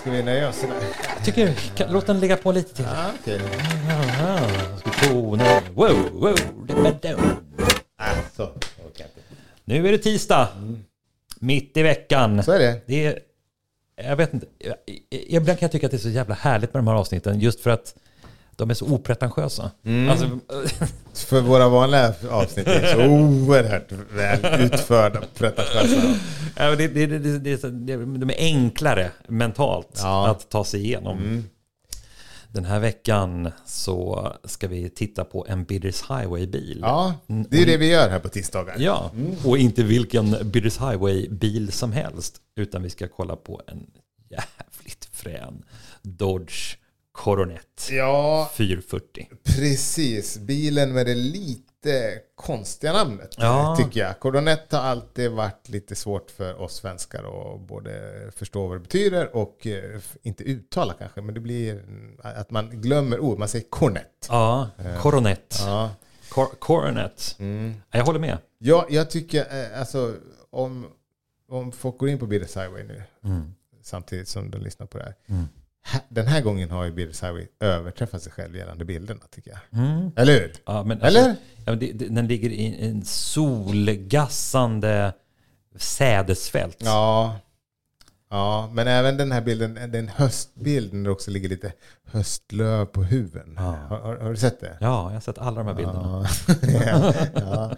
Ska vi nöja oss? Jag tycker, låt den ligga på lite till. Aha. Wow, wow. Ah, så. Nu är det tisdag. Mitt i veckan. Så är det. Det är, jag vet inte, ibland kan jag tycka att det är så jävla härligt med de här avsnitten just för att de är så opretentiösa. Alltså, För våra vanliga avsnitt är så oerhört väl utförda, pretentiösa. ja, det, det, det, det, de är enklare mentalt Ja. att ta sig igenom. Den här veckan så ska vi titta på en Bidders Highway-bil. Ja, det är det vi gör här på tisdagar. Ja, och inte vilken Bidders Highway-bil som helst. Utan vi ska kolla på en jävligt frän Dodge Coronet Ja, 440. precis. Bilen med det lite konstiga namnet, Ja. tycker jag. Coronet har alltid varit lite svårt för oss svenskar att både förstå vad det betyder och eh, inte uttala kanske, men det blir att man glömmer ord. Man säger cornet. Ja, Coronet. Ja. Cor- Coronet. Ja, Jag håller med. Ja, jag tycker eh, alltså om, om folk går in på Bidders Highway nu samtidigt som de lyssnar på det här. Ha- Den här gången har ju Bidders Highway överträffat sig själv gällande bilderna tycker jag. Eller hur? Ja, men Eller? Alltså, ja, det, det, den ligger i en solgassande sädesfält. Ja. Ja, men även den här bilden, det är en höstbild när det också ligger lite höstlöv på huven. Har, har, har du sett det? Ja, jag har sett alla de här bilderna. Ja. ja.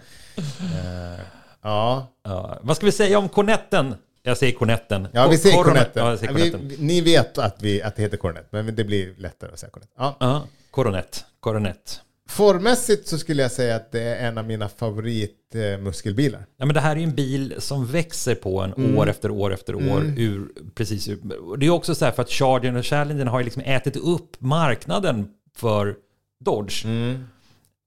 Eh, ja. Ja. Vad ska vi säga om Cornetten? Jag säger Cornetten. Ja, vi säger Cornetten. Ja, jag säger vi, Cornetten. ni vet att, vi, att det heter Coronet, men det blir lättare att säga Coronet. Ja. Ja, Coronet. Coronet. Formmässigt så skulle jag säga att det är en av mina favoritmuskelbilar. Ja, men det här är ju en bil som växer på en Mm. år efter år efter år. Ur, precis, ur- och det är också så här för att Charger och Challenger har ju liksom ätit upp marknaden för Dodge. Mm.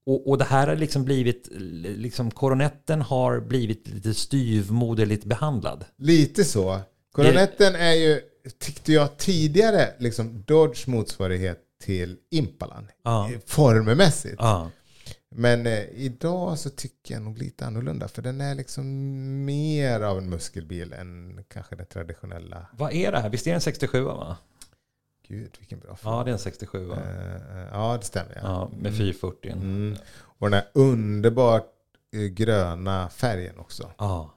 Och, och det här har liksom blivit, liksom koronetten har blivit lite styvmoderligt behandlad. Lite så. Coronetten är ju, tyckte jag tidigare, liksom Dodge motsvarighet till Impalan. Ja. Formmässigt. Ja. Men eh, idag så tycker jag nog lite annorlunda. För den är liksom mer av en muskelbil än kanske den traditionella. Vad är det här? Visst är det en 67 va? Gud, vilken bra fråga. Ja, det är en 67 va? Eh, eh, ja, det stämmer. Ja. Ja, med 440. Mm. Och den här underbart eh, gröna färgen också. Ja.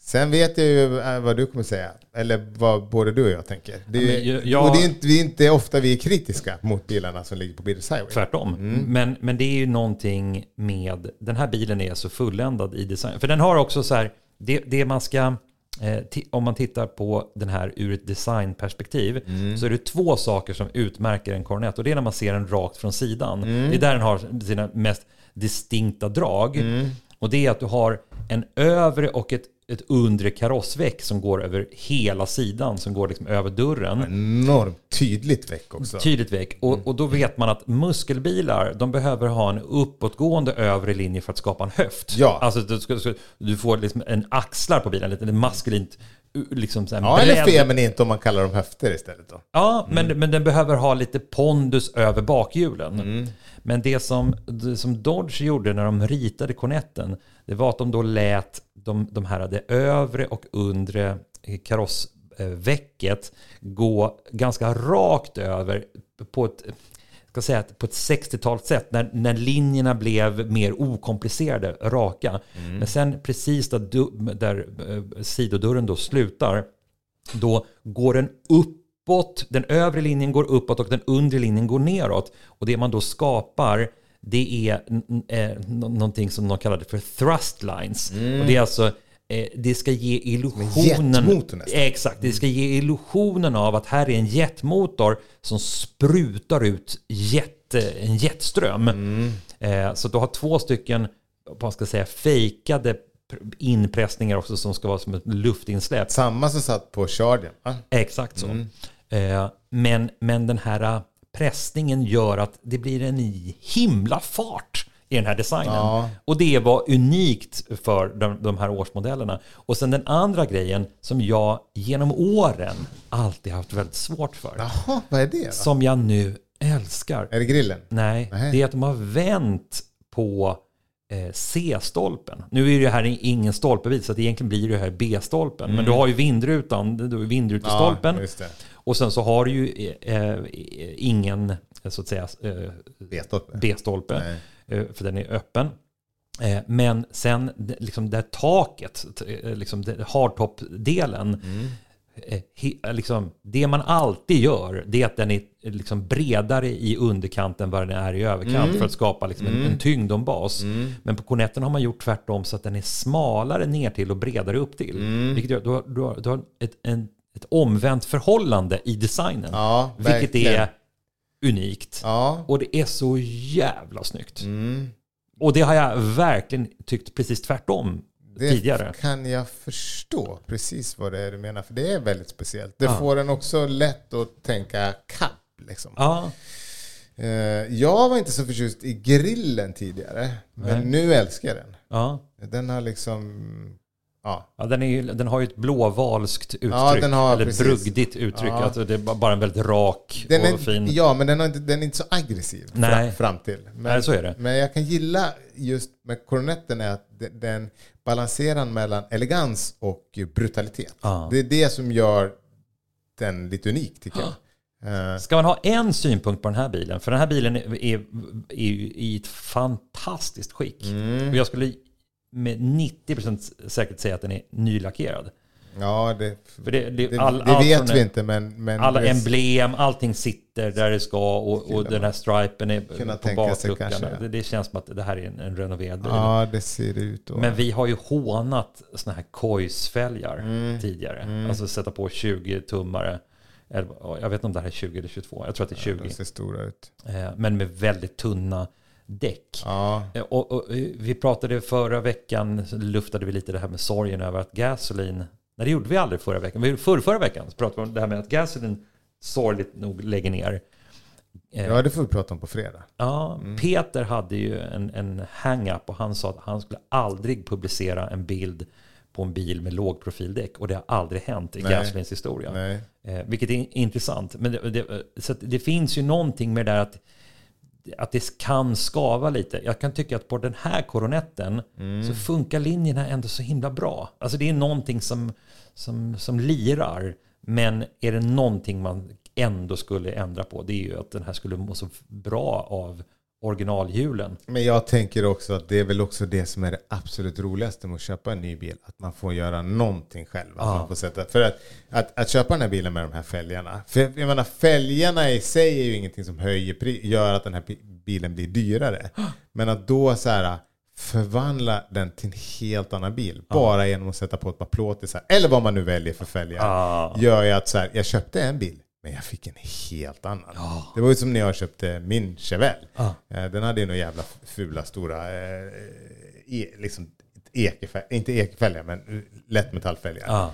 Sen vet jag ju vad du kommer säga. Eller vad både du och jag tänker. Det är, men jag- Och det är inte, vi är inte ofta vi är kritiska mot bilarna som ligger på Bidders Highway. Tvärtom. Mm. Men, men det är ju någonting med, den här bilen är så fulländad i design. För den har också så här, det, det man ska, om man tittar på den här ur ett designperspektiv, Mm. så är det två saker som utmärker en Coronet. Och det är när man ser den rakt från sidan. Mm. Det är där den har sina mest distinkta drag. Mm. Och det är att du har en övre och ett, ett undre karossväck som går över hela sidan, som går liksom över dörren. Enormt tydligt väck också. Tydligt väck. Och, och då vet man att muskelbilar, de behöver ha en uppåtgående övre linje för att skapa en höft. Ja. Alltså du, du får liksom en axlar på bilen, lite maskulint. Liksom så här Ja, eller bredd. feminint om man kallar dem höfter istället då. Ja, men, men den behöver ha lite pondus över bakhjulen. Mm. Men det som, det som Dodge gjorde när de ritade Cornetten, det var att de då lät de, de här, det övre och undre karossväcket gå ganska rakt över på ett, ska säga, att på ett 60-taligt sätt när, när linjerna blev mer okomplicerade, raka. Men sen precis där, där eh, sidodörren då slutar, då går den uppåt, den övre linjen går uppåt och den undre linjen går neråt. Och det man då skapar, det är eh, nå- någonting som de kallar det för thrust lines. Och det är alltså, det ska ge illusionen... Exakt, det ska ge illusionen av att här är en jetmotor som sprutar ut jet, eh, en jetström. Eh, så du har två stycken, vad ska säga, fejkade pr- inpressningar också som ska vara som ett luftinsläpp. Samma som satt på Chargen. va? Exakt så. Eh, men, men den här eh, pressningen gör att det blir en himla fart i den här designen. Ja. Och det var unikt för de, de här årsmodellerna. Och sen den andra grejen som jag genom åren alltid haft väldigt svårt för. Jaha, vad är det då? Som jag nu älskar. Är det grillen? Nej, Nej. det är att de har vänt på eh, C-stolpen. Nu är det här ingen stolpebil så att egentligen blir det här B-stolpen. Men du har ju vindrutan, du har vindrutestolpen. Ja, och sen så har du ju eh, ingen så att säga eh, B-stolpe. Eh, För den är öppen. Eh, Men sen liksom det taket, eh, liksom hardtop-delen. Mm. he- Liksom, det man alltid gör det är att den är liksom bredare i underkanten än vad den är i överkant för att skapa liksom en, en tyngd och en bas. Men på Cornetten har man gjort tvärtom så att den är smalare ner till och bredare upp till. Vilket gör att du har, du har, du har ett, en, ett omvänt förhållande i designen. Ja, vilket verkligen. är unikt. Ja. Och det är så jävla snyggt. Mm. Och det har jag verkligen tyckt precis tvärtom Det tidigare. kan jag förstå precis vad det är du menar. För det är väldigt speciellt. Det Ja. får en också lätt att tänka kapp. Liksom. Ja, Eh, jag var inte så förtjust i grillen tidigare. Men Nej. nu älskar jag den. ja. Den har liksom... Ja, ja den, är den har ju ett blåvalskt uttryck. Ja, den har eller precis. brugdigt uttryck. Ja. Alltså det är bara en väldigt rak den och är, fin. ja men den, inte, den är inte så aggressiv Nej. fram, till. Men, Nej, så är det. men jag kan gilla just med koronetten är att de- den balanserar mellan elegans och brutalitet. Ja. Det är det som gör den lite unik tycker jag. Ska man ha en synpunkt på den här bilen, för den här bilen är, är, är i ett fantastiskt skick. Mm. Och jag skulle med 90% säkert säga att den är nylackerad. ja, det, För det, det, det, all, det allt vet vi inte men... men Alla det- emblem, allting sitter där det ska och, och den här stripen är på bakluckan. kanske. Det, det känns som att det här är en, en renoverad bil. Ja, det ser ut att... Men vi har ju hånat såna här Kois-fälgar Mm. tidigare. Alltså sätta på 20-tummare. Eller, Jag vet inte om det här är 20 eller 22. Jag tror att det är 20. De ser stora ut. Eh, Men med väldigt tunna däck. Ja, Eh, Och, och, eh, vi pratade förra veckan, luftade vi lite det här med sorgen över att gasolin, nej det gjorde vi aldrig förra veckan, men förra, förra veckan så pratade vi om det här med att gasolin sorgligt nog lägger ner. Eh, ja, det får vi prata om på fredag. Ja, Peter hade ju en, en hang-up och han sa att han skulle aldrig publicera en bild på en bil med lågprofildäck och det har aldrig hänt i Nej. Gasolins historia. Nej. Eh, vilket är intressant. Men det, det, så det finns ju någonting med det där att, att det kan skava lite. Jag kan tycka att på den här koronetten så funkar linjerna ändå så himla bra. Alltså det är någonting som, som, som lirar. Men är det någonting man ändå skulle ändra på det är ju att den här skulle må så bra av originalhjulen. Men jag tänker också att det är väl också det som är det absolut roligaste med att köpa en ny bil. Att man får göra någonting själv. Att man får sätta, för att, att, att köpa den här bilen med de här fälgarna. För jag menar, fälgarna i sig är ju ingenting som höjer, gör att den här bi- bilen blir dyrare. Men att då så här förvandla den till en helt annan bil. Bara genom att sätta på ett par plåtisar. Eller vad man nu väljer för fälgar. Ja. Gör ju att så här, jag köpte en bil. Men jag fick en helt annan. Det var ju som när jag köpte min Chevelle. Ja. Eh, Den hade ju några jävla fula stora, eh, e, liksom ekefälgar, inte ekefälgar men lättmetallfälgar. Ja.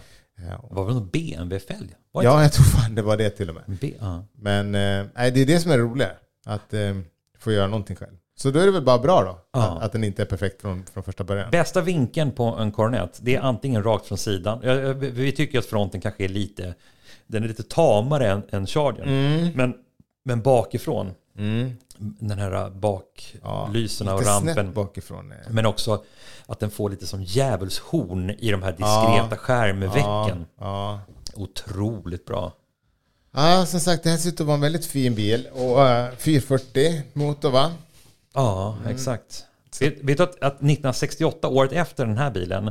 Ja. Var det någon BMW-fälg? Ja, jag tror fan det var det till och med. B, ja. Men eh, det är det som är roligt. Att eh, få göra någonting själv. Så då är det väl bara bra då. Ja. Att, att den inte är perfekt från, från första början. Bästa vinkeln på en Coronet, det är antingen rakt från sidan. Ja, ja, Vi vi tycker att fronten kanske är lite, den är lite tamare än, än Chargern. Men, men bakifrån, Mm. den här baklyserna och lite rampen. bakifrån. eh. Men också att den får lite som djävulshorn i de här diskreta Ja. skärmvecken. Ja, Otroligt bra. ja. ja, som sagt det här ser ut att vara en väldigt fin bil. Och eh, 440 motor va? Ja, Mm. exakt. Vet, vet du att, att 1968, året efter den här bilen,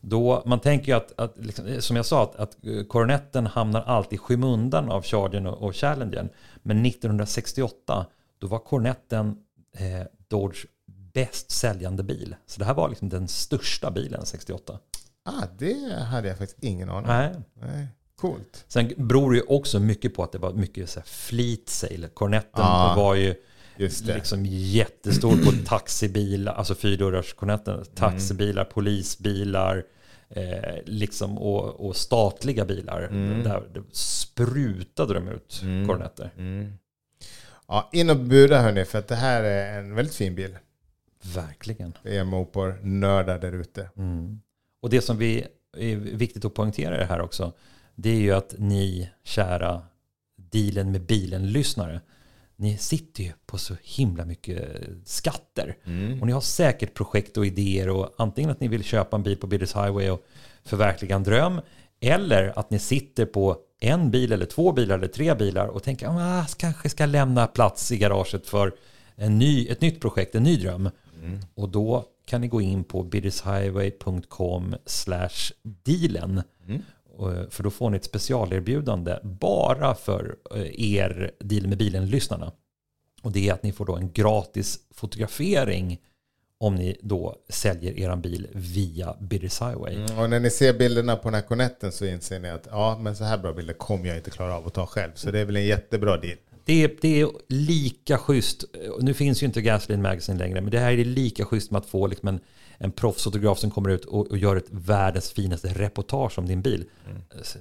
då man tänker ju att, att liksom, som jag sa, att, att eh, Coronetten hamnar alltid i skymundan av Chargern och, och Challengern. Men 1968, då var Coronetten eh, Dodge bäst säljande bil. Så det här var liksom den största bilen 68. Ah, det hade jag faktiskt ingen aning om. Nej. Nej. Coolt. Sen beror det ju också mycket på att det var mycket så här fleet sale. Coronetten Ja, var ju Just det. liksom jättestor på taxibilar, alltså fyrdörrars Coronetten, taxibilar, Mm. polisbilar, eh, liksom och, och statliga bilar. Mm. Där sprutade de ut Coronetter. Mm. Ja, in och buda hörni, för att det här är en väldigt fin bil. Verkligen. Det är mopor nördar där ute. Mm. Och det som vi är viktigt att poängtera det här också, det är ju att ni kära dealen med bilen-lyssnare, ni sitter ju på så himla mycket skatter. Mm. Och ni har säkert projekt och idéer och antingen att ni vill köpa en bil på Bidders Highway och förverkliga en dröm. Eller att ni sitter på en bil eller två bilar eller tre bilar och tänker att ah, kanske ska lämna plats i garaget för en ny, ett nytt projekt, en ny dröm. Och då kan ni gå in på biddershighway.com dealen. Och- För då får ni ett specialerbjudande bara för eh, er deal med bilen-lyssnarna. Och det är att ni får då en gratis fotografering om ni då säljer er bil via Bidders Highway. Mm, och när ni ser bilderna på den här Cornetten så inser ni att ja, men så här bra bilder kommer jag inte klara av att ta själv. Så det är väl en jättebra deal. Det är, det är lika schysst, nu finns ju inte Gasoline Magazine längre, men det här är lika schysst med att få liksom en, en proffsfotograf som kommer ut och, och gör ett världens finaste reportage om din bil.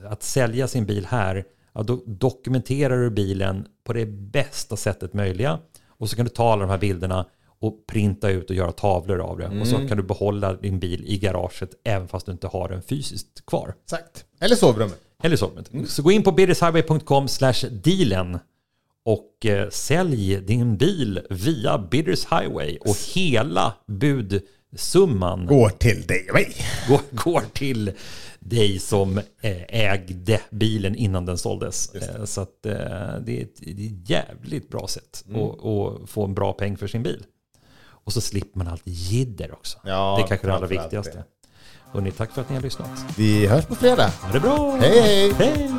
Att sälja sin bil här, ja, då dokumenterar du bilen på det bästa sättet möjliga. Och så kan du ta alla de här bilderna och printa ut och göra tavlor av det. Och så kan du behålla din bil i garaget även fast du inte har den fysiskt kvar. Exakt. Eller sovrummet. Eller sovrummet. Så gå in på biddershighway.com dealen och eh, sälj din bil via Bidders Highway och hela budsumman Går till dig och mig. går, går till dig som eh, ägde bilen innan den såldes. Eh, Så att eh, det är ett, jävligt bra sätt att, att få en bra peng för sin bil. Och så slipper man allt jidder också. Ja, det är kanske det allra viktigaste. det. Hörrni, tack för att ni har lyssnat. Vi hörs på fredag. Ha det bra! Hej, hej! hej.